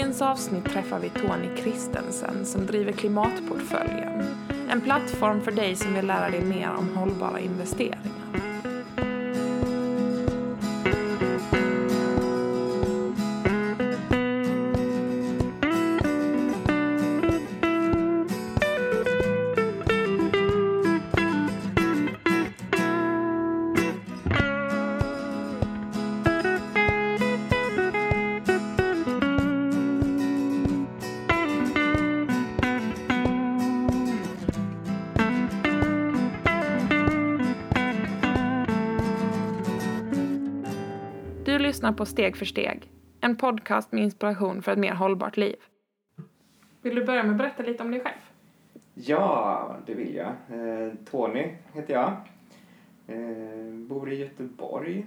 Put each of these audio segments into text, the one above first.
Dagens avsnitt träffar vi Tony Kristensen som driver Klimatportföljen. En plattform för dig som vill lära dig mer om hållbara investeringar. Lyssnar på Steg för steg, en podcast med inspiration för ett mer hållbart liv. Vill du börja med att berätta lite om dig själv? Ja, det vill jag. Eh, Tony heter jag. Eh, bor i Göteborg.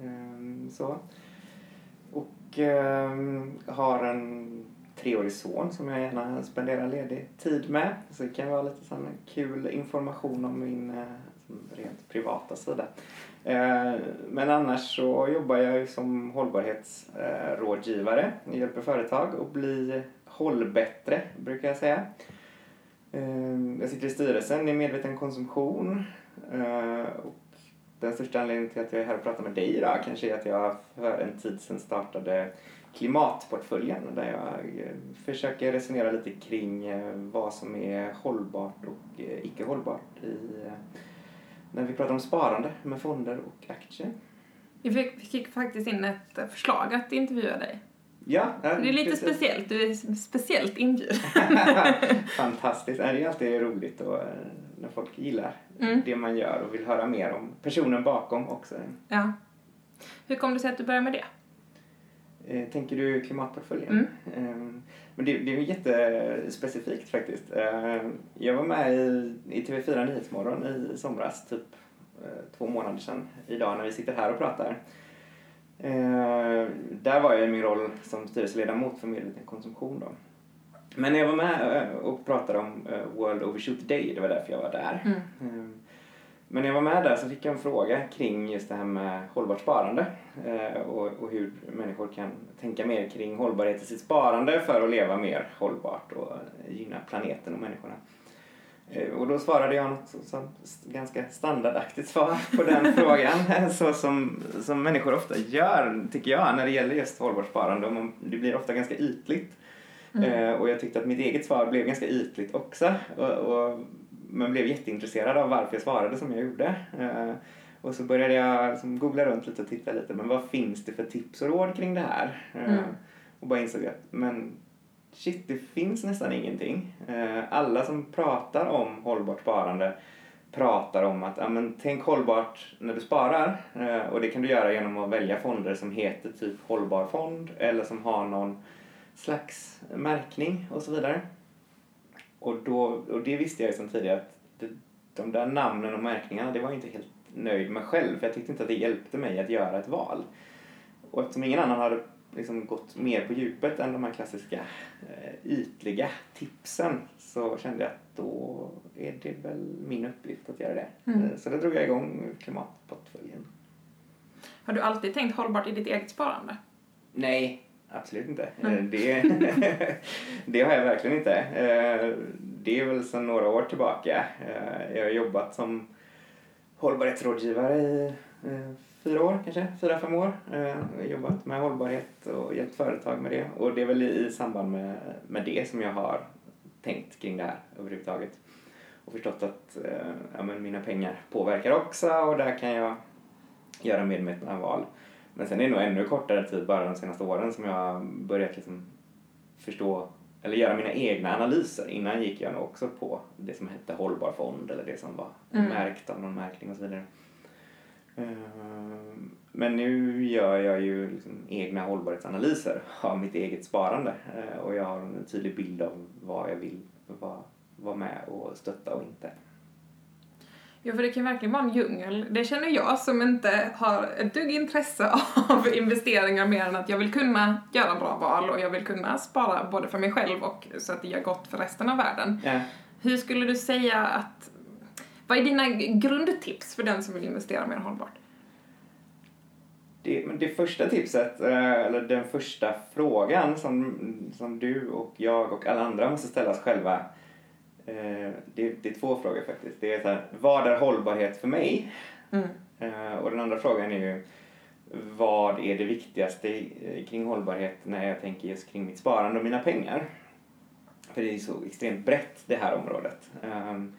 Eh, så. Och har en treårig son som jag gärna spenderar ledig tid med. Så det kan vara lite sån kul information om min rent privata sida. Eh, men annars så jobbar jag ju som hållbarhetsrådgivare. Jag hjälper företag att bli hållbättre, brukar jag säga. Eh, jag sitter i styrelsen i Medveten konsumtion. Eh, och den största anledningen till att jag är här och pratar med dig idag kanske är att jag för en tid sedan startade Klimatportföljen där jag försöker resonera lite kring vad som är hållbart och icke hållbart i, när vi pratar om sparande med fonder och aktier. Vi fick, fick faktiskt in ett eh, förslag att intervjua dig. Ja, Det är lite precis. speciellt, du är speciellt inbjuden. Fantastiskt. Det är alltid roligt och, eh, när folk gillar Mm. det man gör och vill höra mer om personen bakom också. Ja. Hur kom det sig att du började med det? Eh, Tänker du klimatportföljen? Mm. Men det, det är jättespecifikt faktiskt. Eh, Jag var med i, i TV4 Nyhetsmorgon i somras, typ eh, två månader sedan idag när vi sitter här och pratar. Eh, Där var jag i min roll som styrelseledamot för medveten konsumtion då. Men när jag var med och pratade om World Overshoot Day, det var därför jag var där. Mm. Men när jag var med där så fick jag en fråga kring just det här med hållbart sparande eh, och, och hur människor kan tänka mer kring hållbarhet i sitt sparande för att leva mer hållbart och gynna planeten och människorna. Eh, Och då svarade jag något som ganska standardaktigt svar på den frågan. Så som, som människor ofta gör, tycker jag, när det gäller just hållbart sparande. Man, det blir ofta ganska ytligt. Eh, och jag tyckte att mitt eget svar blev ganska ytligt också. Och, och, men blev jätteintresserad av varför jag svarade som jag gjorde. Eh, och så började jag liksom googla runt lite och titta lite. Men vad finns det för tips och råd kring det här? Eh, Mm. Och bara insåg att men shit, det finns nästan ingenting. Eh, alla som pratar om hållbart sparande pratar om att ja, men, tänk hållbart när du sparar. Och det kan du göra genom att välja fonder som heter typ hållbar fond eller som har någon slags märkning och så vidare. Och, då, och det visste jag ju sedan tidigare att det, de där namnen och märkningarna, det var jag inte helt nöjd med själv. För jag tyckte inte att det hjälpte mig att göra ett val. Och eftersom ingen annan hade liksom gått mer på djupet än de här klassiska eh, ytliga tipsen så kände jag att då är det väl min uppgift att göra det. Mm. Eh, Så då drog jag igång klimatportföljen. Har du alltid tänkt hållbart i ditt eget sparande? Nej, absolut inte. Nej. Eh, Det, det har jag verkligen inte. Eh, Det är väl sedan några år tillbaka. Eh, Jag har jobbat som hållbarhetsrådgivare i fyra år kanske, fyra, fem år. Jag har jobbat med hållbarhet och hjälpt företag med det. Och det är väl i samband med, med det som jag har tänkt kring det här överhuvudtaget. Och förstått att ja, men mina pengar påverkar också och där kan jag göra medvetna val. Men sen är det nog ännu kortare tid, bara de senaste åren, som jag har börjat liksom förstå eller göra mina egna analyser. Innan gick jag nog också på det som hette hållbar fond eller det som var Mm. märkt av någon märkning och så vidare. Eh, men nu gör jag ju liksom egna hållbarhetsanalyser av mitt eget sparande eh, och jag har en tydlig bild av vad jag vill vara med och stötta och inte. Ja, för det kan verkligen vara en djungel. Det känner jag som inte har ett dugg intresse av investeringar mer än att jag vill kunna göra bra val och jag vill kunna spara både för mig själv och så att det gör gott för resten av världen. Ja. Hur skulle du säga att... Vad är dina grundtips för den som vill investera mer hållbart? Det, det första tipset, eh, eller den första frågan som, som du och jag och alla andra måste ställa oss själva eh, det, det är två frågor faktiskt. Det är så här, vad är hållbarhet för mig? Mm. Eh, Och den andra frågan är ju vad är det viktigaste kring hållbarhet när jag tänker just kring mitt sparande och mina pengar? För det är ju så extremt brett det här området. Ehm,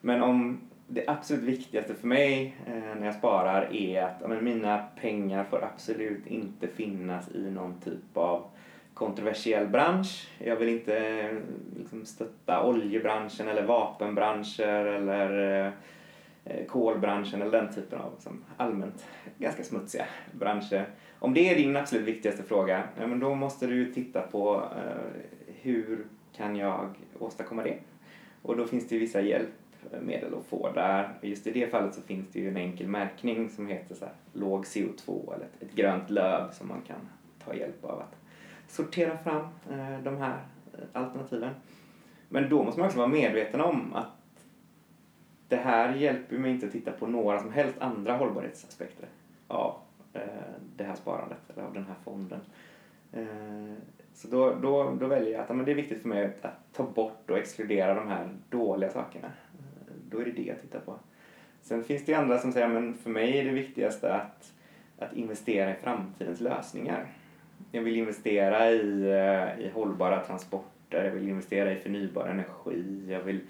Men om det absolut viktigaste för mig eh, när jag sparar är att mina pengar får absolut inte finnas i någon typ av kontroversiell bransch. Jag vill inte liksom, stötta oljebranschen eller vapenbranscher eller eh, kolbranschen eller den typen av liksom, allmänt ganska smutsiga branscher. Om det är din absolut viktigaste fråga, ja, men då måste du titta på eh, hur kan jag åstadkomma det? Och då finns det vissa hjälpmedel att få där. Just i det fallet så finns det ju en enkel märkning som heter så här, låg CO2 eller ett, ett grönt löv som man kan ta hjälp av att sortera fram eh, de här eh, alternativen. Men då måste man också vara medveten om att det här hjälper mig inte att titta på några som helst andra hållbarhetsaspekter av eh, det här sparandet eller av den här fonden. Eh, så då, då, då väljer jag att men det är viktigt för mig att, att ta bort och exkludera de här dåliga sakerna. Eh, då är det det jag tittar på. Sen finns det andra som säger men för mig är det viktigaste att, att investera i framtidens lösningar. Jag vill investera i, eh, i hållbara transporter, jag vill investera i förnybar energi, jag vill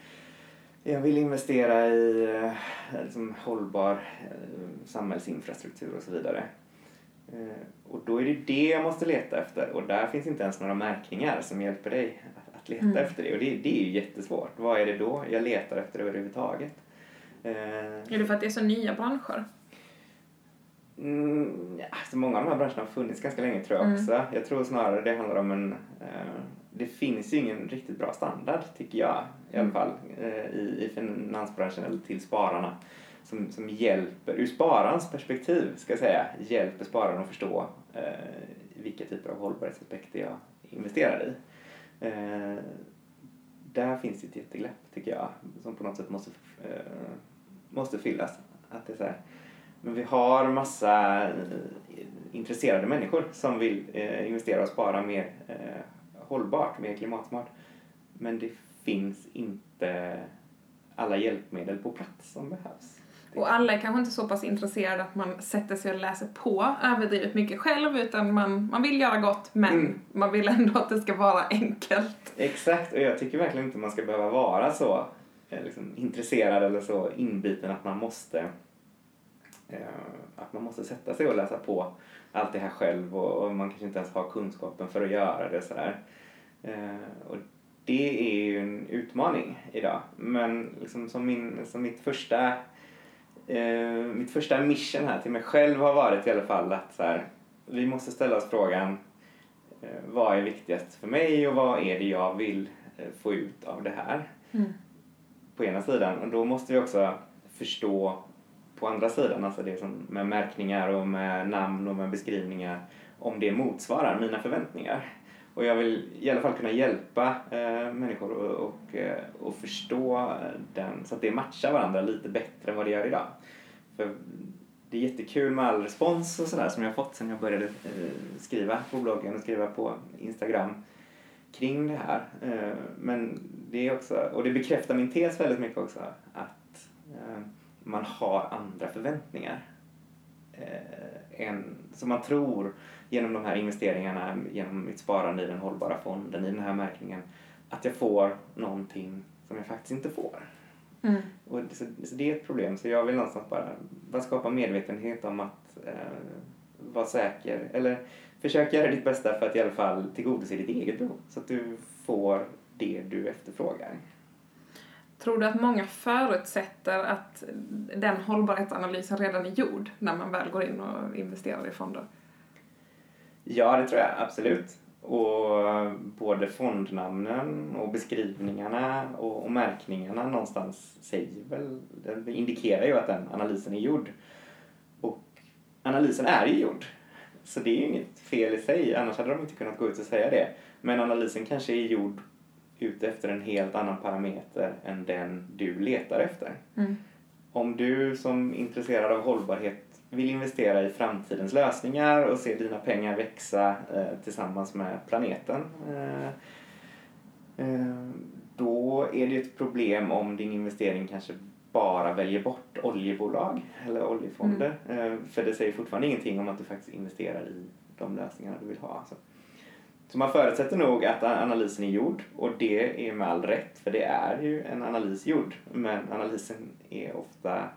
jag vill investera i eh, liksom, hållbar eh, samhällsinfrastruktur och så vidare. Och då är det det jag måste leta efter och där finns inte ens några märkningar som hjälper dig att, leta Mm. efter det och det, det är ju jättesvårt. Vad är det då jag letar efter överhuvudtaget? Är det för att det är så nya branscher? Mm, alltså många av de här branscherna har funnits ganska länge tror jag Mm. också. Jag tror snarare det handlar om en... Eh, det finns ju ingen riktigt bra standard tycker jag i alla Mm. fall eh, i, i finansbranschen eller till spararna som, som hjälper, ur spararens perspektiv ska jag säga, hjälper spararen att förstå eh, vilka typer av hållbarhetsaspekter jag investerar i. Eh, där finns det ett jätteglapp tycker jag som på något sätt måste, eh, måste fyllas. Att det är så här, men vi har massa eh, intresserade människor som vill eh, investera och spara mer eh, hållbart, mer klimatsmart. Men det finns inte alla hjälpmedel på plats som behövs. Och alla är kanske inte så pass intresserade att man sätter sig och läser på överdrivet mycket själv utan man, man vill göra gott men Mm. man vill ändå att det ska vara enkelt. Exakt, och jag tycker verkligen inte man ska behöva vara så liksom, intresserad eller så inbiten att man måste att man måste sätta sig och läsa på allt det här själv och, man kanske inte ens har kunskapen för att göra det sådär. Eh, och det är ju en utmaning idag. Men liksom som, min, som mitt första eh, mitt första mission här till mig själv har varit i alla fall att så här, vi måste ställa oss frågan eh, vad är viktigast för mig och vad är det jag vill eh, få ut av det här Mm. på ena sidan och då måste vi också förstå på andra sidan, alltså det som med märkningar och med namn och med beskrivningar om det motsvarar mina förväntningar. Och jag vill i alla fall kunna hjälpa eh, människor och, och, eh, och förstå den så att det matchar varandra lite bättre än vad det gör idag. För det är jättekul med all respons och sådär som jag fått sedan jag började eh, skriva på bloggen och skriva på Instagram kring det här. Eh, men det är också, och det bekräftar min tes väldigt mycket också, att eh, man har andra förväntningar eh, än, som man tror genom de här investeringarna, genom mitt sparande i den hållbara fonden, i den här märkningen, att jag får någonting som jag faktiskt inte får. Mm. Och det, så, så det är ett problem. Så jag vill någonstans bara, bara skapa medvetenhet om att eh, vara säker. Eller försök göra ditt bästa för att i alla fall tillgodose ditt eget behov. Så att du får det du efterfrågar. Tror du att många förutsätter att den hållbarhetsanalysen redan är gjord när man väl går in och investerar i fonder? Ja, det tror jag absolut. Och både fondnamnen och beskrivningarna och, och märkningarna någonstans säger väl, det indikerar ju att den analysen är gjord. Och analysen är ju gjord. Så det är ju inget fel i sig, annars hade de inte kunnat gå ut och säga det. Men analysen kanske är gjord ute efter en helt annan parameter än den du letar efter. Mm. Om du som är intresserad av hållbarhet vill investera i framtidens lösningar och se dina pengar växa eh, tillsammans med planeten eh, eh, då är det ett problem om din investering kanske bara väljer bort oljebolag eller oljefonder. Eh, för det säger fortfarande ingenting om att du faktiskt investerar i de lösningarna du vill ha. Så. Så man förutsätter nog att analysen är gjord och det är med all rätt för det är ju en analys gjord. Men analysen är ofta,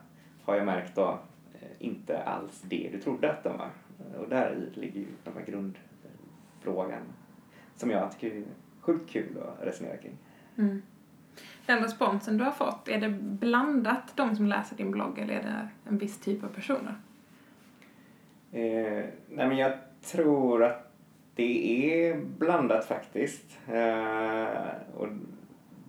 har jag märkt då, eh, inte alls det du trodde att den var. Och där ligger ju den här grundfrågan som jag tycker är sjukt kul att resonera kring. Mm. Den responsen du har fått, är det blandat de som läser din blogg eller är det en viss typ av personer? Eh, nej men jag tror att det är blandat faktiskt. Eh, och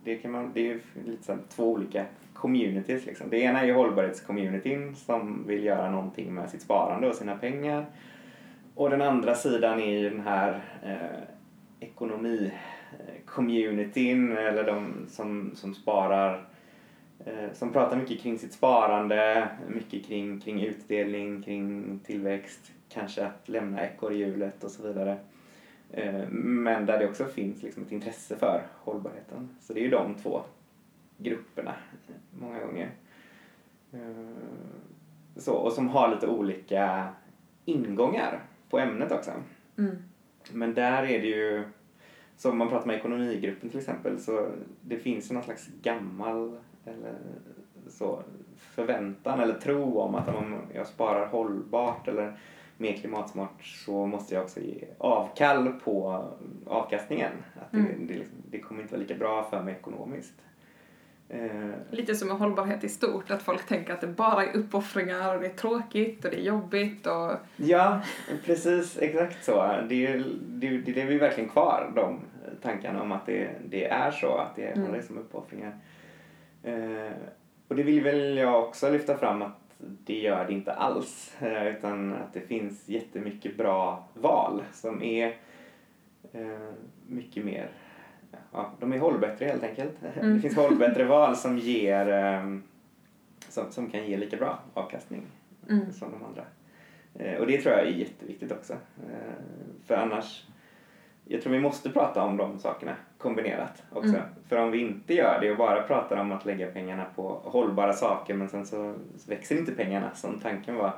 det, kan man, det är lite så två olika communities. Liksom. Det ena är ju hållbarhetscommunityn som vill göra någonting med sitt sparande och sina pengar. Och den andra sidan är ju den här eh, ekonomi-communityn eller de som, som sparar eh, som pratar mycket kring sitt sparande, mycket kring, kring utdelning, kring tillväxt, kanske att lämna ekorrhjulet och så vidare. Eh, men där det också finns liksom ett intresse för hållbarheten. Så det är ju de två grupperna många gånger. Eh, så, och som har lite olika ingångar på ämnet också. Mm. Men där är det ju, som man pratar med ekonomigruppen till exempel, så det finns ju någon slags gammal eller så, förväntan eller tro om att om jag sparar hållbart eller mer klimatsmart så måste jag också ge avkall på avkastningen. Att det, Mm. det, liksom, det kommer inte vara lika bra för mig ekonomiskt. Eh, Lite som med hållbarhet i stort, att folk tänker att det bara är uppoffringar och det är tråkigt och det är jobbigt och... ja, precis, exakt så. Det är, det, det, det är vi verkligen kvar, de tankarna om att det, det är så, att det Mm. handlar liksom om uppoffringar. Eh, och det vill väl jag också lyfta fram att det gör det inte alls. Eh, utan att det finns jättemycket bra val som är eh, mycket mer, ja, de är hållbättre helt enkelt. Mm. Det finns hållbättre val som ger, eh, som, som kan ge lika bra avkastning Mm. som de andra. Och det tror jag är jätteviktigt också. För annars, jag tror vi måste prata om de sakerna kombinerat också. Mm. För om vi inte gör det och bara pratar om att lägga pengarna på hållbara saker men sen så växer inte pengarna som tanken var,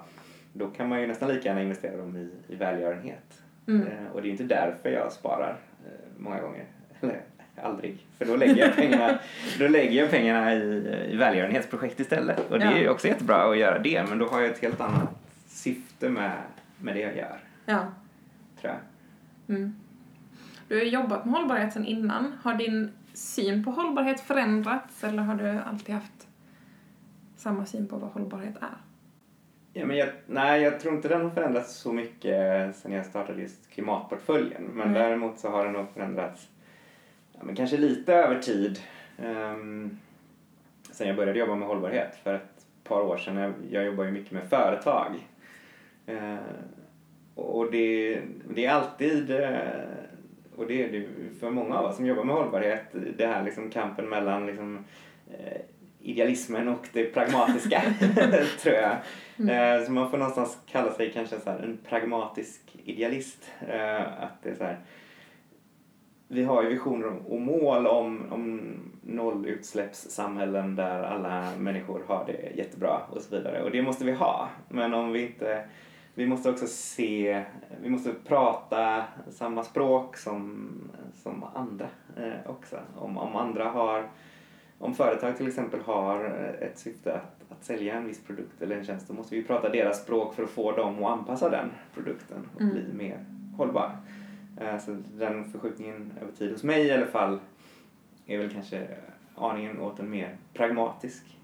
då kan man ju nästan lika gärna investera dem i, i välgörenhet. Mm. Eh, och det är inte därför jag sparar eh, många gånger. Eller aldrig. För då lägger jag pengarna, då lägger jag pengarna i, i välgörenhetsprojekt istället. Och det är ju också jättebra att göra det men då har jag ett helt annat syfte med, med det jag gör. Ja. Tror jag. Mm. Du har jobbat med hållbarhet sedan innan. Har din syn på hållbarhet förändrats eller har du alltid haft samma syn på vad hållbarhet är? Ja, men jag, nej, jag tror inte den har förändrats så mycket sen jag startade just klimatportföljen. Men Mm. däremot så har den nog förändrats ja, men kanske lite över tid. Um, sen jag började jobba med hållbarhet för ett par år sedan. Jag, jag jobbar ju mycket med företag. Eh, och det, det är alltid, eh, och det är det för många av oss som jobbar med hållbarhet, det här liksom kampen mellan liksom, eh, idealismen och det pragmatiska, tror jag. Eh, så man får någonstans kalla sig kanske så här en pragmatisk idealist. Eh, att det är så här, vi har ju visioner och mål om, om nollutsläppssamhällen där alla människor har det jättebra och så vidare. Och det måste vi ha. Men om vi inte... Vi måste också se, vi måste prata samma språk som, som andra eh, också. Om, om andra har, om företag till exempel har ett syfte att, att sälja en viss produkt eller en tjänst, då måste vi prata deras språk för att få dem att anpassa den produkten och Mm. bli mer hållbar. Eh, Så den förskjutningen över tid hos mig i alla fall är väl kanske aningen åt en mer pragmatisk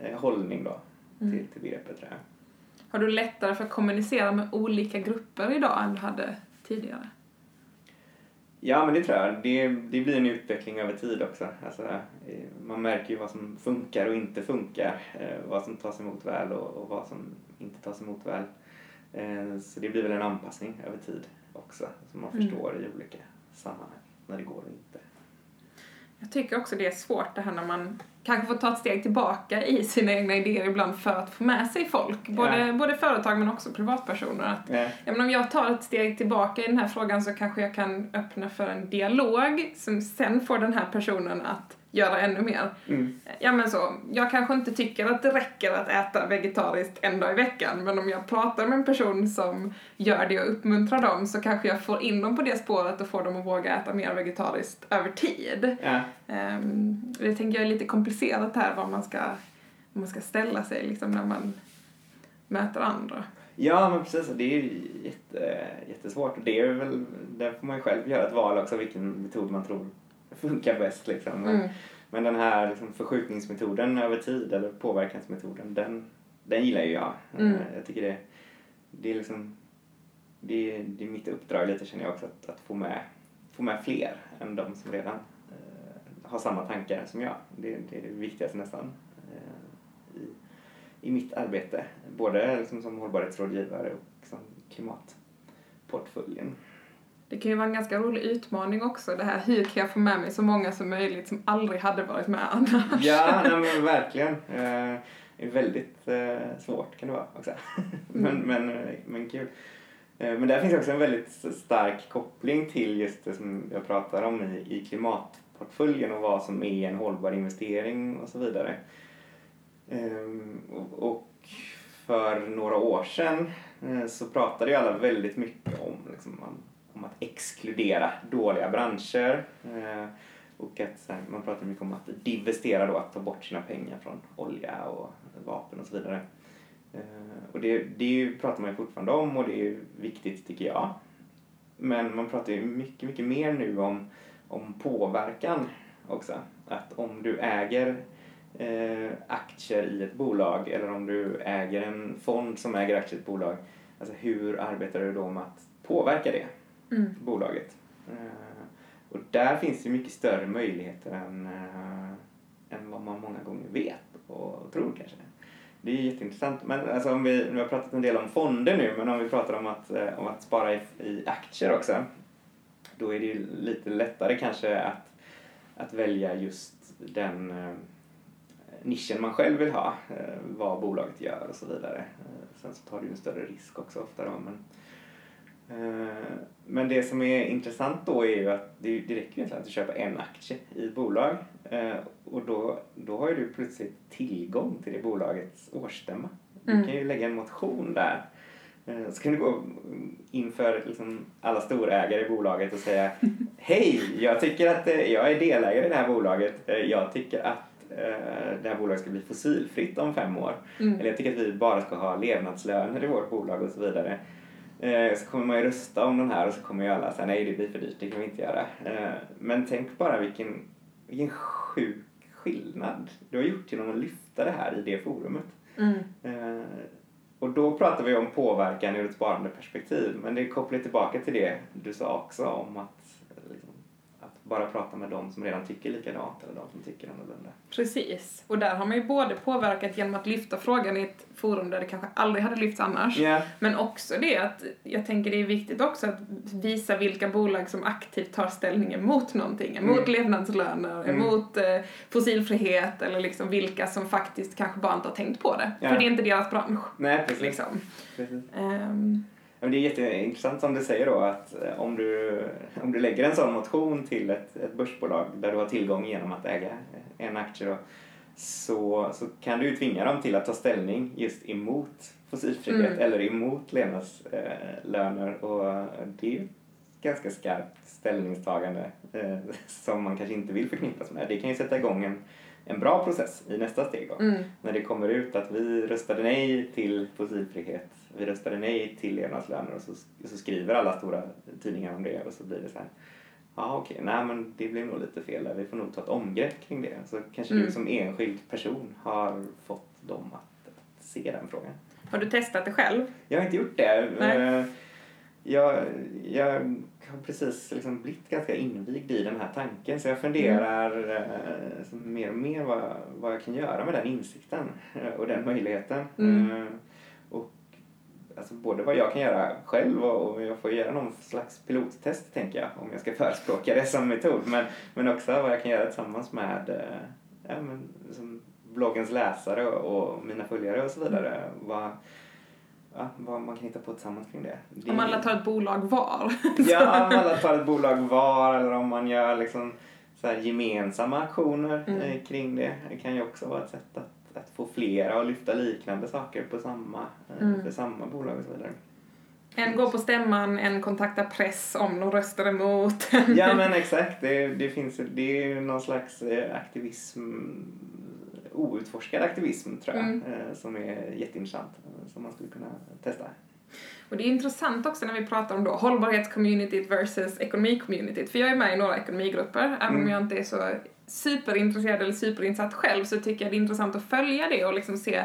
eh, hållning då Mm. till, till begreppet tror jag. Har du lättare för att kommunicera med olika grupper idag än du hade tidigare? Ja, men det tror jag. Det, det blir en utveckling över tid också. Alltså, eh, man märker ju vad som funkar och inte funkar. Eh, vad som tas emot väl och, och vad som inte tas emot väl. Eh, så det blir väl en anpassning över tid också. Som man Mm. förstår i olika sammanhang. När det går och inte. Jag tycker också det är svårt det här när man kanske får ta ett steg tillbaka i sina egna idéer ibland för att få med sig folk. Både, Ja. både företag men också privatpersoner. Att, Eh, ja, men om jag tar ett steg tillbaka i den här frågan så kanske jag kan öppna för en dialog som sen får den här personen att göra ännu mer. mm. Ja men så, jag kanske inte tycker att det räcker att äta vegetariskt en dag i veckan men om jag pratar med en person som gör det och uppmuntrar dem så kanske jag får in dem på det spåret och får dem att våga äta mer vegetariskt över tid. ja. Um, det tänker jag är lite komplicerat här vad man ska, vad man ska ställa sig liksom när man möter andra. Ja, men precis. Det är ju jätte, jättesvårt. Och det är väl, där får man ju själv göra ett val också vilken metod man tror funkar bäst. Liksom. Men, Mm. men den här liksom, förskjutningsmetoden över tid, eller påverkansmetoden, den, den gillar ju jag. Mm. Eh, Jag tycker det, det är liksom det, det är mitt uppdrag lite känner jag också att, att få, med, få med fler än de som redan eh, har samma tankar som jag. Det, det är det viktigaste nästan eh, i, i mitt arbete. Både liksom som hållbarhetsrådgivare och som klimatportföljen. Det kan ju vara en ganska rolig utmaning också det här hur kan jag få med mig så många som möjligt som aldrig hade varit med annars. Ja, nej, men verkligen. Eh, Det är väldigt eh, svårt kan det vara också. men, men, eh, men kul. Eh, Men där finns också en väldigt stark koppling till just det som jag pratar om i, i klimatportföljen och vad som är en hållbar investering och så vidare. Ehm, Och, för några år sedan eh, så pratade ju alla väldigt mycket om, liksom, om, att exkludera dåliga branscher. Eh, och att så här, man pratar mycket om att divestera då, att ta bort sina pengar från olja och vapen och så vidare. Eh, och det, det ju, pratar man ju fortfarande om och det är ju viktigt tycker jag. Men man pratar ju mycket, mycket mer nu om, om påverkan också. Att om du äger eh, aktier i ett bolag eller om du äger en fond som äger aktier i ett bolag. Alltså hur arbetar du då med att påverka det Mm. bolaget? Eh, och där finns det mycket större möjligheter än, eh, än vad man många gånger vet och tror kanske. Det är jätteintressant. Men alltså om vi, vi har pratat en del om fonder nu, men om vi pratar om att, eh, om att spara i, i aktier också. Då är det ju lite lättare kanske att, att välja just den eh, nischen man själv vill ha, eh, vad bolaget gör och så vidare. Eh, sen så tar du ju en större risk också ofta då, men Eh, men det som är intressant då är ju att det, det räcker egentligen att du köper en aktie i ett bolag eh, och då, då har ju du plötsligt tillgång till det bolagets årsstämma. Du Mm. kan ju lägga en motion där. Eh, Så kan du gå inför liksom alla storägare i bolaget och säga Hej, jag tycker att eh, jag är delägare i det här bolaget. Eh, Jag tycker att eh, det här bolaget ska bli fossilfritt om fem år. Mm. Eller jag tycker att vi bara ska ha levnadslöner i vårt bolag och så vidare. Eh, så kommer man ju rösta om den här och så kommer ju alla säga nej det blir för dyrt, det kan vi inte göra. Eh, men tänk bara vilken, vilken sjuk skillnad du har gjort genom att lyfta det här i det forumet. Mm. Eh, och då pratar vi om påverkan ur ett sparandeperspektiv men det kopplar tillbaka till det du sa också om att bara prata med de som redan tycker likadant eller de som tycker annorlunda. Precis. Och där har man ju både påverkat genom att lyfta frågan i ett forum där det kanske aldrig hade lyfts annars. Ja, Men också det att jag tänker det är viktigt också att visa vilka bolag som aktivt tar ställning emot någonting. Emot Mm. levnadslöner, Mm. emot eh, fossilfrihet eller liksom vilka som faktiskt kanske bara inte har tänkt på det. Ja. För det är inte deras bransch. nej precis. Liksom. precis. Ja, men det är jätteintressant som du säger då att eh, om du, om du lägger en sån motion till ett, ett börsbolag där du har tillgång genom att äga en aktie då, så, så kan du ju tvinga dem till att ta ställning just emot fossilfrihet Mm. eller emot levnadslöner och det är ju ett ganska skarpt ställningstagande eh, som man kanske inte vill förknippas med. Det kan ju sätta igång en, en bra process i nästa steg då mm, när det kommer ut att vi röstade nej till fossilfrihet, vi röstade nej till levnadslöner och så, så skriver alla stora tidningar om det och så blir det så här. ja okej, nej men det blev nog lite fel där. Vi får nog ta ett omgrepp kring det. Så kanske Mm. du som enskild person har fått dem att, att se den frågan. Har du testat det själv? Jag har inte gjort det. Nej. Eh, Jag, jag har precis liksom blivit ganska invigd i den här tanken så jag funderar eh, som mer och mer vad, vad jag kan göra med den insikten eh, och den möjligheten. Mm. Alltså både vad jag kan göra själv och, och jag får göra någon slags pilottest tänker jag om jag ska förespråka det som metod. Men, men också vad jag kan göra tillsammans med eh, ja, men, som bloggens läsare och, och mina följare och så vidare. Vad, ja, vad man kan hitta på tillsammans kring det. det Om alla tar ett bolag var. Ja, om alla tar ett bolag var eller om man gör liksom så gemensamma aktioner Mm. eh, kring det. Det kan ju också vara ett sätt att, att få flera att lyfta liknande saker på samma, eh, Mm. för samma bolag och så vidare. En går på stämman, en kontaktar press om de röstar emot. Ja men exakt, det, det finns det är ju någon slags eh, aktivism, outforskad aktivism tror jag, Mm. eh, som är jätteintressant, som man skulle kunna testa. Och det är intressant också när vi pratar om då hållbarhetscommunityt versus ekonomicommunityt. För jag är med i några ekonomigrupper, även om Mm. jag inte är så superintresserad eller superinsatt själv så tycker jag det är intressant att följa det och liksom se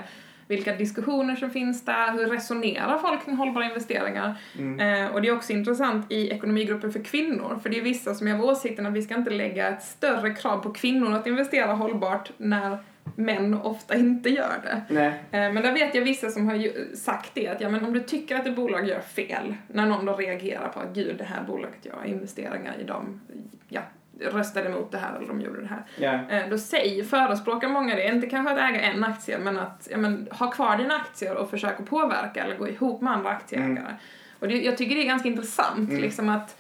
vilka diskussioner som finns där, hur resonerar folk kring hållbara investeringar? Mm. Eh, och det är också intressant i ekonomigrupper för kvinnor, för det är vissa som är av åsikten att vi ska inte lägga ett större krav på kvinnor att investera hållbart när män ofta inte gör det. Eh, Men där vet jag vissa som har ju sagt det att ja, men om du tycker att ett bolag gör fel, när någon då reagerar på att gud det här bolaget gör investeringar i dem, ja, röstade emot det här eller de gjorde det här. Eh, Då säger, förespråkar många det, inte kanske att äga en aktie men att ja, men, ha kvar dina aktier och försöka påverka eller gå ihop med andra aktieägare. Mm. Och det, jag tycker det är ganska intressant Mm. liksom att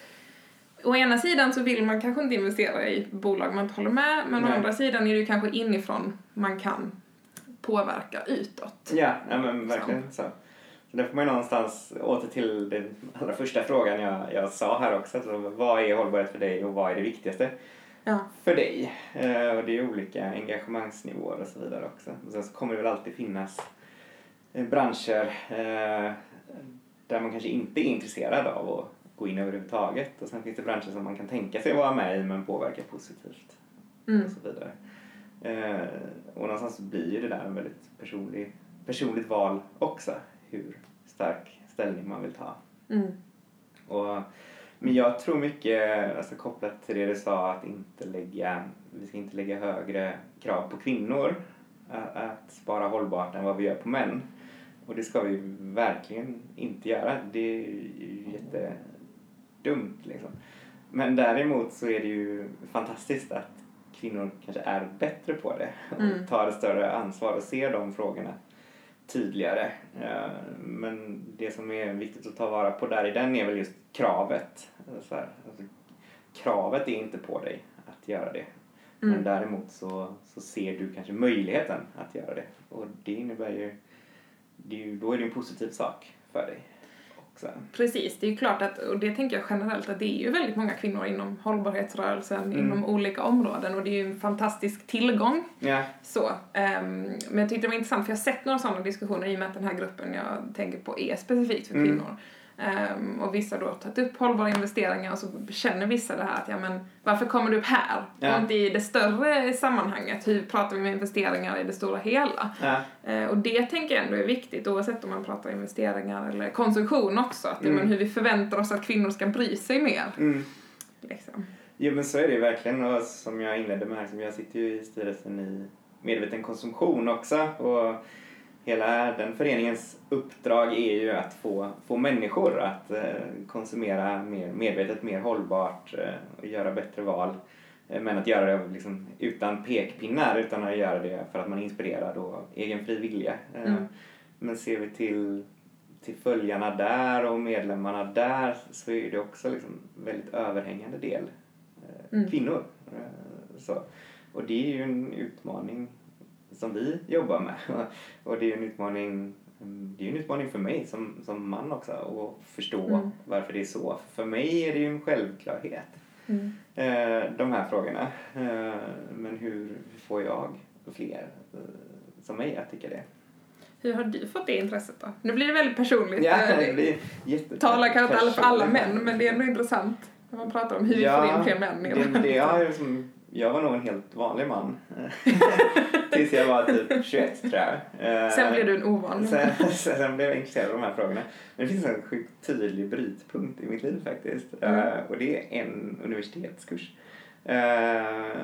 Å ena sidan så vill man kanske inte investera i bolag man inte håller med, men å Nej. andra sidan är det ju kanske inifrån man kan påverka utåt. Ja, ja men verkligen så. Så där får man ju någonstans åter till den allra första frågan jag, jag sa här också. Alltså, vad är hållbarhet för dig och vad är det viktigaste Ja. för dig? Eh, och det är olika engagemangsnivåer och så vidare också. Och sen så kommer det väl alltid finnas eh, branscher eh, där man kanske inte är intresserad av att gå in överhuvudtaget. Och sen finns det branscher som man kan tänka sig vara med i men påverka positivt Mm. och så vidare. Eh, och någonstans så blir ju det där en väldigt personlig, personligt val också. Hur stark ställning man vill ta. Mm. Och, men jag tror mycket, alltså kopplat till det du sa, att inte lägga, vi ska inte lägga högre krav på kvinnor att, att spara hållbart än vad vi gör på män. Och det ska vi verkligen inte göra. Det är ju jättedumt liksom. Men däremot så är det ju fantastiskt att kvinnor kanske är bättre på det och Mm. tar ett större ansvar och ser de frågorna tydligare. Eh, Men det som är viktigt att ta vara på där i den är väl just kravet. Så här, alltså, kravet är inte på dig att göra det. Men Mm. däremot så, så ser du kanske möjligheten att göra det. Och det innebär ju, det är ju då är det en positiv sak för dig också. Precis, det är ju klart att, och det tänker jag generellt, att det är ju väldigt många kvinnor inom hållbarhetsrörelsen, Mm. inom olika områden och det är ju en fantastisk tillgång. Ja, Så, ehm, men jag tyckte det var intressant för jag har sett några sådana diskussioner i och med att den här gruppen jag tänker på är specifikt för Mm. Ehm, och vissa då har tagit upp hållbara investeringar och så känner vissa det här att ja men varför kommer du upp här? Ja. Och inte i det större sammanhanget, hur pratar vi med investeringar i det stora hela? ja, Eh, och det tänker jag ändå är viktigt oavsett om man pratar investeringar eller konsumtion också. Att, Mm. men hur vi förväntar oss att kvinnor ska bry sig mer. mm. Liksom. Jo men så är det ju verkligen och som jag inledde med här, som jag sitter ju i styrelsen i Medveten konsumtion också och hela den föreningens uppdrag är ju att få, få människor att eh, konsumera mer medvetet, mer hållbart eh, och göra bättre val. Eh, men att göra det liksom utan pekpinnar utan att göra det för att man är inspirerad och egen fri vilja. Mm. Men ser vi till, till följarna där och medlemmarna där så är det också liksom väldigt överhängande del Mm. kvinnor. Så. Och det är ju en utmaning som vi jobbar med. Och det är en utmaning, det är en utmaning för mig som, som man också att förstå Mm. varför det är så. För mig är det ju en självklarhet, Mm. eh, de här frågorna. Eh, Men hur får jag fler eh, som mig att tycka det? Hur har du fått det intresset då? Nu blir det väldigt personligt. Ja, det blir jätte- Talar kanske inte alla för alla män, men det är ändå intressant. När man pratar om hur vi får in fler män det, det har liksom, jag var nog en helt vanlig man. Tills jag var typ 21 tror jag. Eh, Sen blev du en ovanlig sen, sen, blev jag intresserad av de här frågorna. Men det finns en sjukt tydlig brytpunkt i mitt liv faktiskt. Mm. Eh, och det är en universitetskurs. Eh,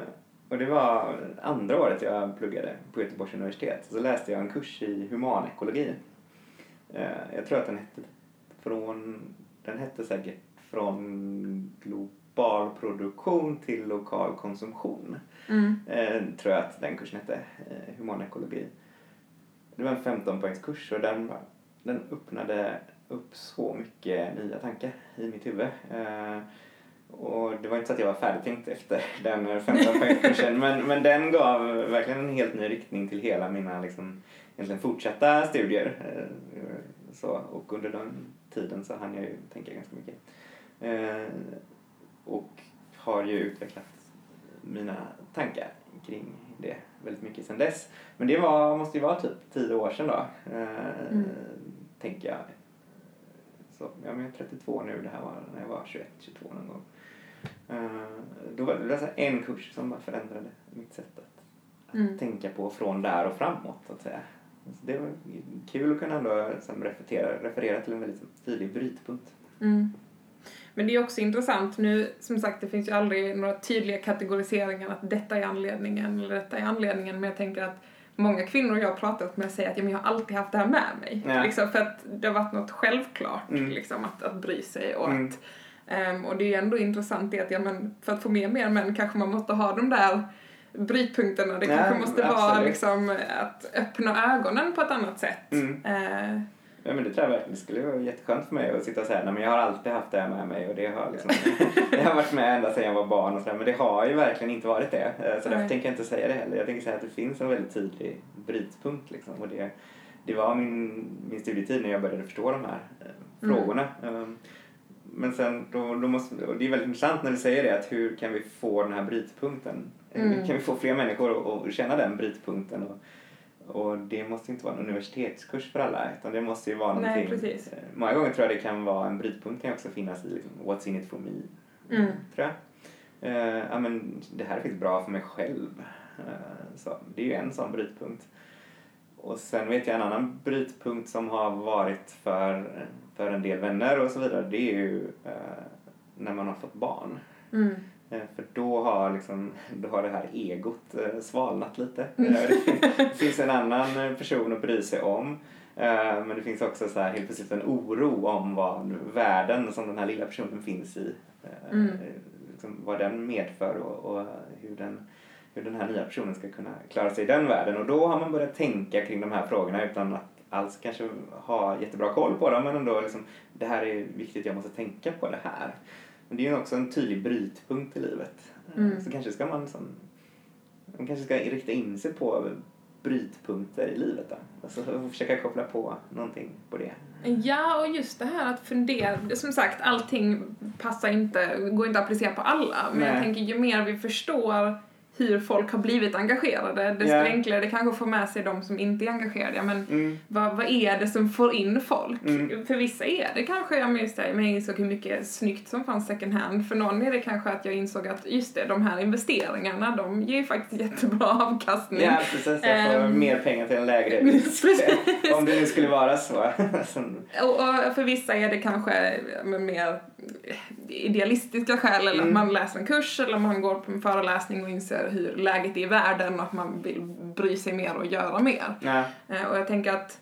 och det var andra året jag pluggade på Göteborgs universitet. Så läste jag en kurs i humanekologi. Eh, jag tror att den hette från, den hette säkert från global produktion till lokal konsumtion. Mm. Eh, tror jag att den kursen hette, eh, humanekologi. Det var en 15 poängskurs och den, den öppnade upp så mycket nya tankar i mitt huvud. Eh, och det var inte så att jag var färdigtänkt efter den 15 poängskursen men, men den gav verkligen en helt ny riktning till hela mina liksom, egentligen fortsatta studier. Eh, så, och under den tiden så hann jag ju tänka ganska mycket. Och har ju utvecklat mina tankar kring det väldigt mycket sedan dess. Men det var, måste ju vara typ tio år sedan då, eh, Mm. tänker jag. Så, ja, men jag är 32 nu, det här var när jag var 21, 22 någon gång. Eh, då var det alltså en kurs som bara förändrade mitt sätt att, att Mm. tänka på från där och framåt, så att säga. Så det var kul att kunna ändå referera, referera till en väldigt tydlig brytpunkt. Mm. Men det är också intressant nu, som sagt det finns ju aldrig några tydliga kategoriseringar att detta är anledningen eller detta är anledningen men jag tänker att många kvinnor jag har pratat med säger att ja, men jag har alltid haft det här med mig. Ja. Liksom, för att det har varit något självklart Mm. liksom, att, att bry sig och Mm. att ehm, och det är ju ändå intressant det att ja, men för att få med mer män kanske man måste ha de där brytpunkterna. Det Ja, kanske måste vara absolut. liksom att öppna ögonen på ett annat sätt. Mm. Eh, Ja men det tror jag verkligen. Det skulle vara jätteskönt för mig att sitta och säga nej men jag har alltid haft det här med mig och det har liksom, jag har varit med ända sedan jag var barn och sådär men det har ju verkligen inte varit det. Eh, Så därför Nej. tänker jag inte säga det heller. Jag tänker säga att det finns en väldigt tydlig brytpunkt liksom och det, det var min, min studietid när jag började förstå de här eh, Mm. frågorna. Um, Men sen då, då måste, det är väldigt intressant när du säger det att hur kan vi få den här brytpunkten? Mm. Hur kan vi få fler människor att, att känna den brytpunkten? Och, och det måste inte vara en universitetskurs för alla utan det måste ju vara Nej, någonting. precis. eh, Många gånger tror jag det kan vara en brytpunkt kan också finnas i liksom, what's in it for me. Mm. Tror jag. Eh, ja, men det här är faktiskt bra för mig själv. Eh, så det är ju en sån brytpunkt. Och sen vet jag en annan brytpunkt som har varit för, för en del vänner och så vidare. Det är ju eh, när man har fått barn. mm. Eh, För då har, liksom, då har det här egot eh, svalnat lite. Mm. Eh, Det finns en annan person att bry sig om. Men det finns också så här, helt plötsligt en oro om vad världen som den här lilla personen finns i, Mm. liksom, vad den medför och, och hur, den, hur den här nya personen ska kunna klara sig i den världen. Och då har man börjat tänka kring de här frågorna utan att alls kanske ha jättebra koll på dem men ändå liksom, det här är viktigt, jag måste tänka på det här. Men det är ju också en tydlig brytpunkt i livet. Mm. Så kanske ska man liksom, man kanske ska rikta in sig på brytpunkter i livet då. Alltså försöka koppla på någonting på det. Ja, och just det här att fundera. Som sagt, allting passar inte, går inte att applicera på alla. Men jag Nej. tänker ju mer vi förstår hur folk har blivit engagerade, desto Ja. enklare det kanske får med sig de som inte är engagerade. Men Mm. vad, vad är det som får in folk? Mm. För vissa är det kanske, jag minns det, men jag insåg hur mycket snyggt som fanns second hand. För någon är det kanske att jag insåg att just det, de här investeringarna, de ger ju faktiskt jättebra avkastning. Ja, precis. Jag får Ehm. mer pengar till en lägre Precis. Om det nu skulle vara så. Och, och för vissa är det kanske med mer idealistiska skäl, eller Mm. att man läser en kurs eller man går på en föreläsning och inser hur läget är i världen och att man vill bry sig mer och göra mer. ja. Eh, Och jag tänker att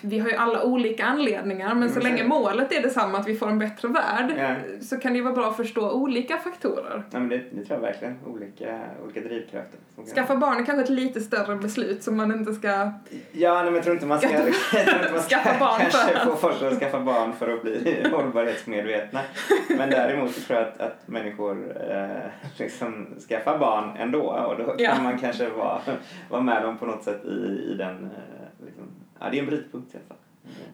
vi har ju alla olika anledningar, men så Mm, länge så- målet är detsamma, att vi får en bättre värld, Ja. så kan det ju vara bra att förstå olika faktorer. Ja, men det, det tror jag verkligen. Olika, olika drivkrafter. Skaffa barn är kanske ett lite större beslut som man inte ska... Ja, nej, men jag tror inte man ska, jag inte man ska Skaffa barn kanske för. få folk att skaffa barn för att bli hållbarhetsmedvetna. Men däremot så tror jag att, att människor eh, liksom skaffar barn ändå och då kan Ja. man kanske vara, vara med dem på något sätt i, i den, eh, liksom, ja det är en brytpunkt i alla fall.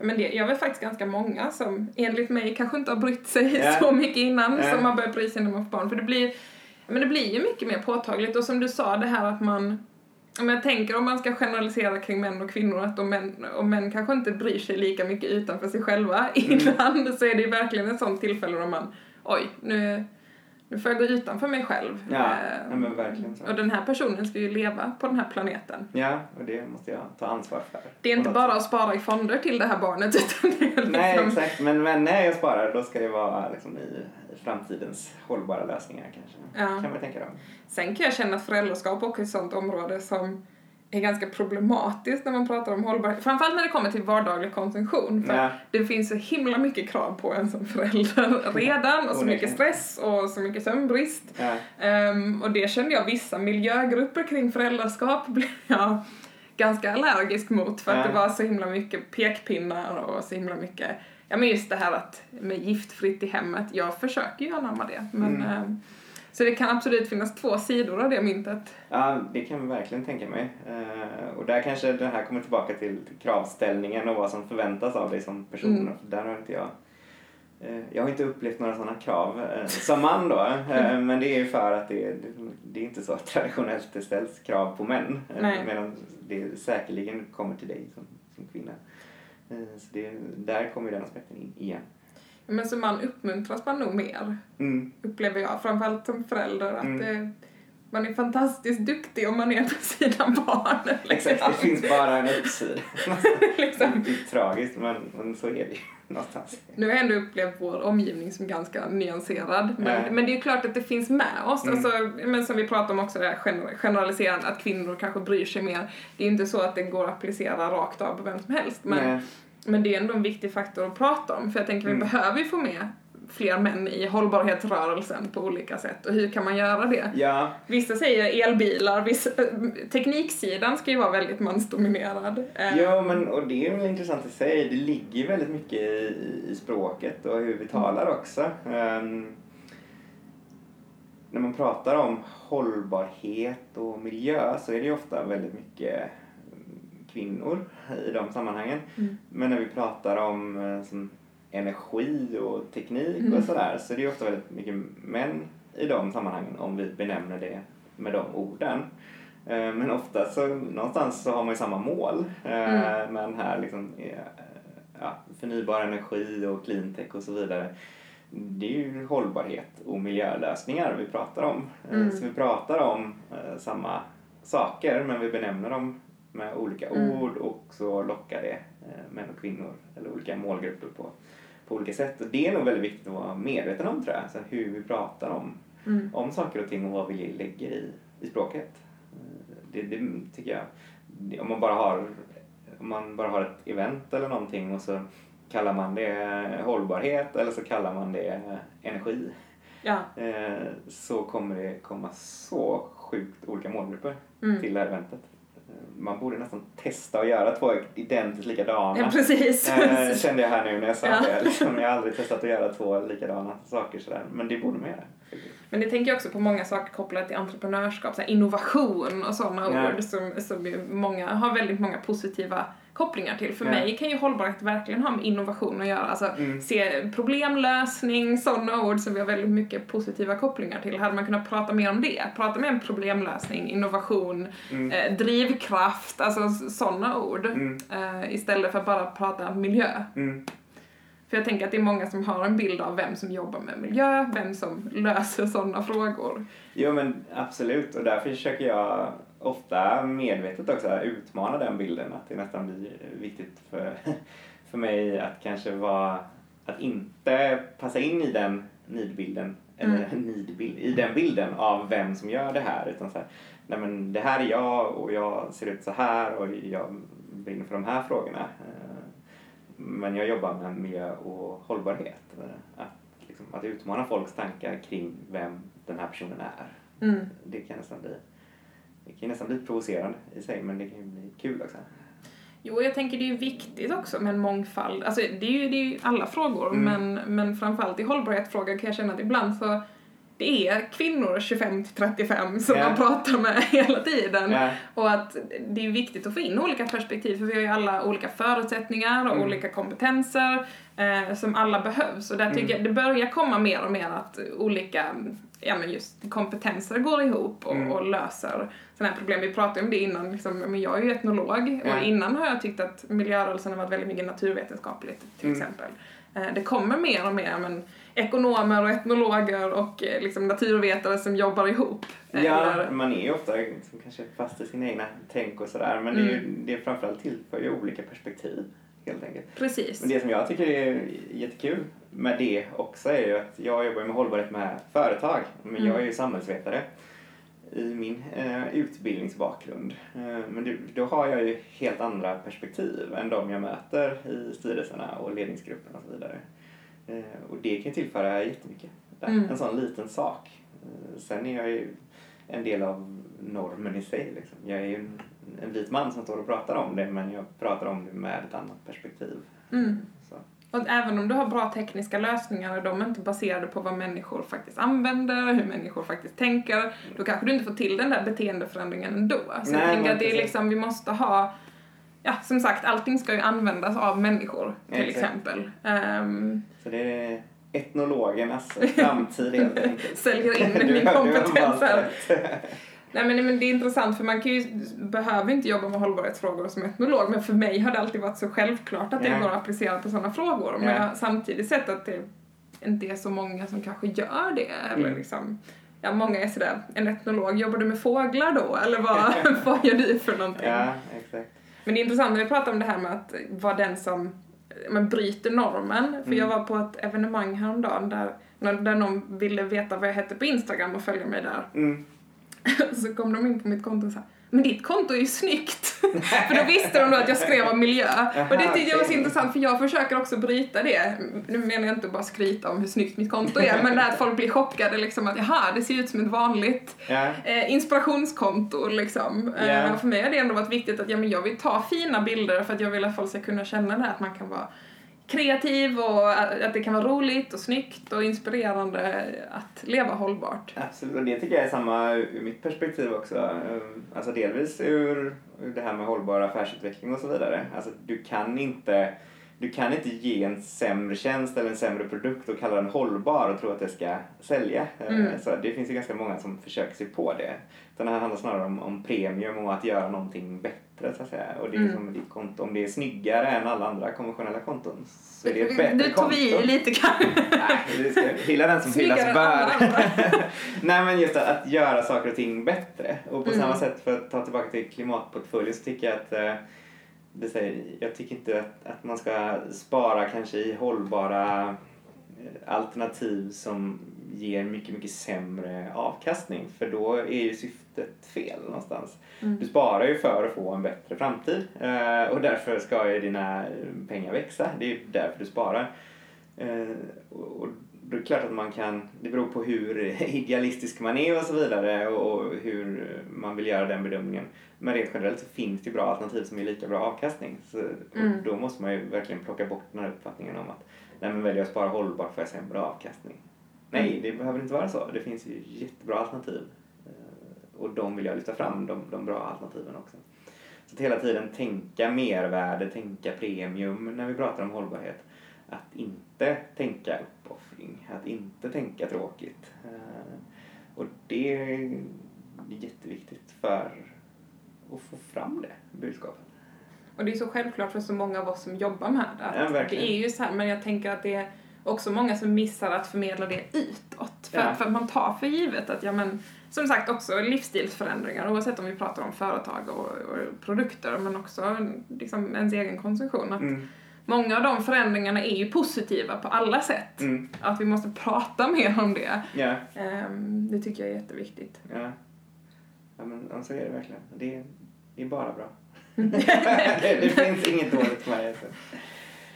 Men det, jag vet faktiskt ganska många som enligt mig kanske inte har brytt sig Ja. så mycket innan Ja. som har börjat bry sig när man får barn. För det blir, men det blir ju mycket mer påtagligt och som du sa det här att man men jag tänker om man ska generalisera kring män och kvinnor att om män, om män kanske inte bryr sig lika mycket utanför sig själva Mm. ibland så är det ju verkligen ett sånt tillfälle då man oj, nu, nu får jag gå utanför mig själv. Ja, Eh, ja, men verkligen så. Och den här personen ska ju leva på den här planeten. Ja, och det måste jag ta ansvar för. Det är inte bara att spara i fonder till det här barnet utan det är liksom... Nej, exakt. Men, men när jag sparar då ska det vara liksom i, framtidens hållbara lösningar kanske. Ja. Kan man tänka då. Sen kan jag känna att föräldraskap också är ett sånt område som är ganska problematiskt när man pratar om hållbarhet. Framförallt när det kommer till vardaglig konsumtion. För Ja. det finns så himla mycket krav på en som förälder redan och så mycket stress och så mycket sömnbrist. Ja. Ehm, och det kände jag vissa miljögrupper kring föräldraskap blev jag ganska allergisk mot för att Ja. det var så himla mycket pekpinnar och så himla mycket, ja men just det här att med giftfritt i hemmet, jag försöker ju anamma det men Mm. ehm, så det kan absolut finnas två sidor av det myntet. Ja, det kan jag verkligen tänka mig. Eh, och där kanske det här kommer tillbaka till, kravställningen och vad som förväntas av dig som person. Mm. Där har inte jag eh, jag har inte upplevt några sådana krav eh, som man då. Eh, men det är ju för att det, det, är inte så traditionellt det ställs krav på män. Nej. Medan det säkerligen kommer till dig som, som kvinna. Så det, där kommer ju den aspekten in igen. Men som man uppmuntras man nog mer, Mm. upplever jag, framförallt som förälder, att Mm. eh, man är fantastiskt duktig om man är på sina barn. Exakt, det finns bara en uppsida. liksom. Det är tragiskt men, men så är det ju någonstans. Nu har jag ändå upplevt vår omgivning som ganska nyanserad. Men, Ja. men det är ju klart att det finns med oss. Mm. Alltså, men som vi pratade om också, det här gener- generaliserande, att kvinnor kanske bryr sig mer. Det är inte så att det går att applicera rakt av på vem som helst. Men, Nej. Men det är ändå en viktig faktor att prata om. För jag tänker vi Mm. behöver ju få med fler män i hållbarhetsrörelsen på olika sätt. Och hur kan man göra det? Ja, Vissa säger elbilar, vissa, eh, tekniksidan ska ju vara väldigt mansdominerad. Eh, Ja, men och det är väl intressant i sig. Det ligger ju väldigt mycket i, i språket och hur vi talar också. Ehm, när man pratar om hållbarhet och miljö så är det ju ofta väldigt mycket mm, kvinnor i de sammanhangen. Mm. Men när vi pratar om eh, som energi och teknik Mm. och sådär så är det ju ofta väldigt mycket män i de sammanhangen om vi benämner det med de orden. Eh, Men ofta så någonstans så har man ju samma mål eh, Mm. med den här liksom, ja, förnybar energi och cleantech och så vidare. Det är ju hållbarhet och miljölösningar vi pratar om. Mm. Så vi pratar om samma saker men vi benämner dem med olika Mm. ord och så lockar det eh, män och kvinnor eller olika målgrupper på, på olika sätt. Och det är nog väldigt viktigt att vara medveten om tror jag, alltså hur vi pratar om, Mm. om saker och ting och vad vi lägger i, i språket. Eh, Det, det tycker jag, om man bara har om man bara har ett event eller någonting och så kallar man det hållbarhet eller så kallar man det energi Ja. eh, så kommer det komma så sjukt olika målgrupper Mm. till det här eventet. Man borde nästan testa att göra två identiskt likadana. ja, precis. Eh, kände jag här nu när jag sa Ja. det. Liksom, jag har aldrig testat att göra två likadana saker sådär. Men det borde man göra. Men det tänker jag också på många saker kopplat till entreprenörskap, så innovation och sådana Ja. ord som, som många har väldigt många positiva kopplingar till. För mig kan ju hållbarhet verkligen ha med innovation att göra. Alltså Mm. se problemlösning, sådana ord som vi har väldigt mycket positiva kopplingar till. Hade man kunnat prata mer om det? Prata mer om problemlösning, innovation, Mm. eh, drivkraft, alltså sådana ord. Mm. Eh, istället för att bara prata miljö. Mm. För jag tänker att det är många som har en bild av vem som jobbar med miljö, vem som löser sådana frågor. Jo men absolut och därför försöker jag ofta medvetet också utmana den bilden att det nästan blir viktigt för, för mig att kanske vara att inte passa in i den nidbilden eller nidbild, i den bilden av vem som gör det här utan så här, nej men det här är jag och jag ser ut så här och jag brinner för de här frågorna. Eh, men jag jobbar med miljö och hållbarhet Eh, att, liksom, att utmana folks tankar kring vem den här personen är. Mm. det kan nästan bli det kan nästan bli provocerande i sig men det kan ju bli kul också. Jo, jag tänker det är ju viktigt också med en mångfald. Alltså det är ju, det är ju alla frågor, Mm. men, men framförallt i hållbarhetsfrågor kan jag känna att ibland så det är kvinnor 25 till 35 som Ja. man pratar med hela tiden. Ja. Och att det är viktigt att få in olika perspektiv för vi har ju alla olika förutsättningar och Mm. olika kompetenser eh, som alla behövs. Och där tycker Mm. jag det börjar komma mer och mer att olika ja, men just kompetenser går ihop och, Mm. och löser sådana här problem. Vi pratade om det innan, liksom, men jag är ju etnolog Ja. och innan har jag tyckt att miljörörelsen har varit väldigt mycket naturvetenskapligt till Mm. exempel. Eh, det kommer mer och mer men ekonomer och etnologer och eh, liksom naturvetare som jobbar ihop. Ja, Eller- man är ju ofta liksom, kanske fast i sina egna tänk och sådär. Men det är ju Mm. det är framförallt tillför ju olika perspektiv helt enkelt. Precis. Men det som jag tycker är jättekul med det också är ju att jag jobbar med hållbarhet med företag. Men jag är ju samhällsvetare i min eh, utbildningsbakgrund. Eh, men det, då har jag ju helt andra perspektiv än de jag möter i styrelserna och ledningsgrupperna och så vidare. Eh, och det kan tillföra jättemycket. Där. Mm. En sån liten sak. Eh, sen är jag ju en del av normen i sig. Liksom. Jag är ju en, en vit man som står och pratar om det men jag pratar om det med ett annat perspektiv. Mm. Och även om du har bra tekniska lösningar och de är inte baserade på vad människor faktiskt använder, hur människor faktiskt tänker, då kanske du inte får till den där beteendeförändringen ändå. Så Nej, jag tänker att det är liksom, vi måste ha, ja som sagt, allting ska ju användas av människor till Exakt. exempel. Ehm, Så det är etnologernas framtid helt enkelt. säljer in min kompetens här. Nej men, men det är intressant för man kan ju, behöver inte jobba med hållbarhetsfrågor som etnolog men för mig har det alltid varit så självklart att det Ja. går att applicera på sådana frågor. Men Ja. jag har samtidigt sett att det inte är så många som kanske gör det. Eller Mm. liksom, ja, många är sådär, en etnolog, jobbar du med fåglar då? Eller vad, vad gör du för någonting? Ja, exakt. Men det är intressant när vi pratar om det här med att vara den som men, bryter normen. För Mm. jag var på ett evenemang häromdagen där, där någon ville veta vad jag hette på Instagram och följa mig där. Mm. Så kom de in på mitt konto och sa men ditt konto är ju snyggt. för då visste de då att jag skrev om miljö. och det tyckte jag var så intressant för jag försöker också bryta det. Nu menar jag inte bara skryta om hur snyggt mitt konto är, men det här att folk blir chockade liksom att jaha, det ser ut som ett vanligt Ja, eh, inspirationskonto liksom. Ja. Eh, för mig har det ändå varit viktigt att ja, men jag vill ta fina bilder för att jag vill att folk ska kunna känna det här att man kan vara kreativ och att det kan vara roligt och snyggt och inspirerande att leva hållbart. absolut. Och det tycker jag är samma ur mitt perspektiv också. Ehm, Alltså delvis ur, det här med hållbar affärsutveckling och så vidare. Alltså du kan inte du kan inte ge en sämre tjänst eller en sämre produkt och kalla den hållbar och tro att det ska sälja. Eh, Mm. Så det finns ju ganska många som försöker sig på det. Det här handlar snarare om, om premium och att göra någonting bättre så att säga. Och det är Mm. som med ditt konto, om det är snyggare än alla andra konventionella konton så är det ett bättre Nu tog vi konto. i lite kanske. Nej, hylla den som hyllas bör. Nej men just att, att göra saker och ting bättre. Och på Mm. samma sätt för att ta tillbaka till klimatportföljen så tycker jag att eh, det säger, jag tycker inte att, att man ska spara kanske i hållbara eh, alternativ som ger mycket, mycket sämre avkastning. För då är ju syftet fel någonstans. Mm. Du sparar ju för att få en bättre framtid eh, och därför ska ju dina pengar växa. Det är ju därför du sparar. Eh, och det är klart att man kan, det beror på hur idealistisk man är och så vidare och hur man vill göra den bedömningen. Men rent generellt så finns det ju bra alternativ som ger lika bra avkastning. Så, Mm. Då måste man ju verkligen plocka bort den här uppfattningen om att nej men väljer jag att spara hållbart får jag sämre avkastning. Nej, det behöver inte vara så. Det finns ju jättebra alternativ. Eh, Och de vill jag lyfta fram, de, de bra alternativen också. Så att hela tiden tänka mervärde, tänka premium när vi pratar om hållbarhet. Att inte tänka uppoffring, att inte tänka tråkigt. Eh, Och det är jätteviktigt för att få fram det budskapet. Och det är så självklart för så många av oss som jobbar med det. Ja, det är ju så här, men jag tänker att det är också många som missar att förmedla det utåt. För, Ja. för att man tar för givet att, ja men, som sagt också livsstilsförändringar oavsett om vi pratar om företag och, och produkter men också liksom ens egen konsumtion. Att Mm. Många av de förändringarna är ju positiva på alla sätt. Mm. Att vi måste prata mer om det. Ja, Ehm, det tycker jag är jätteviktigt. ja. Ja, men så är det verkligen. Det är, det är bara bra. det, det finns inget dåligt med det.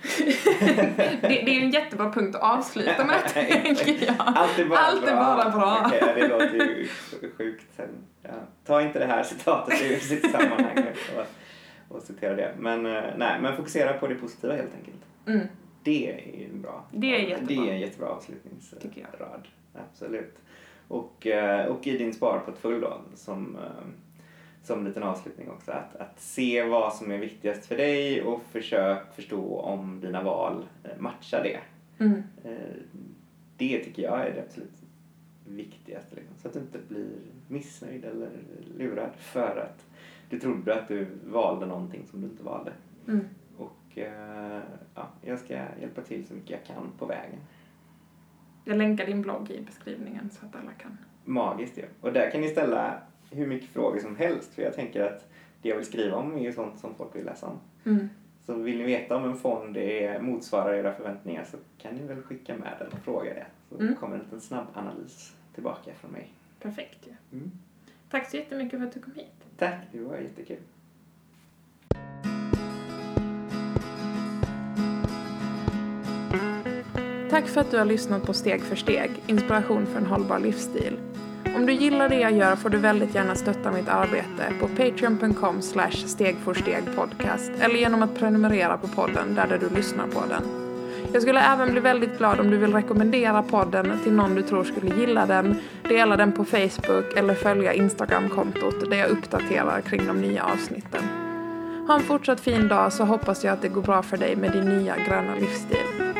Det, det är en jättebra punkt att avsluta med, tänker jag. Allt är bara Allt bra. är bara bra. Okej, det låter ju sjukt. Sen, ja. Ta inte det här citatet ur sitt sammanhang och, och citera det. Men, eh, nej, men fokusera på det positiva helt enkelt. Mm. Det är ju bra. Det är jättebra. Det är en jättebra avslutningsrad. Absolut. Och, eh, och i din sparportfölj då, som, som liten avslutning också, att, att se vad som är viktigast för dig och försök förstå om dina val eh, matchar det. Mm. Eh, Det tycker jag är det absolut viktigaste. Liksom. Så att du inte blir missnöjd eller lurad för att du trodde att du valde någonting som du inte valde. Mm. Och eh, ja, jag ska hjälpa till så mycket jag kan på vägen. Jag länkar din blogg i beskrivningen så att alla kan. Magiskt ju. Och där kan ni ställa hur mycket frågor som helst för jag tänker att det jag vill skriva om är ju sånt som folk vill läsa om. Mm. Så vill ni veta om en fond är, motsvarar era förväntningar så kan ni väl skicka med den och fråga det. Så Mm. kommer en liten snabb analys tillbaka från mig. Perfekt ju. Mm. Tack så jättemycket för att du kom hit. Tack, det var jättekul. Tack för att du har lyssnat på Steg för steg, inspiration för en hållbar livsstil. Om du gillar det jag gör får du väldigt gärna stötta mitt arbete på patreon.com slash stegforstegpodcast eller genom att prenumerera på podden där, där du lyssnar på den. Jag skulle även bli väldigt glad om du vill rekommendera podden till någon du tror skulle gilla den, dela den på Facebook eller följa Instagram-kontot där jag uppdaterar kring de nya avsnitten. Ha en fortsatt fin dag så hoppas jag att det går bra för dig med din nya gröna livsstil.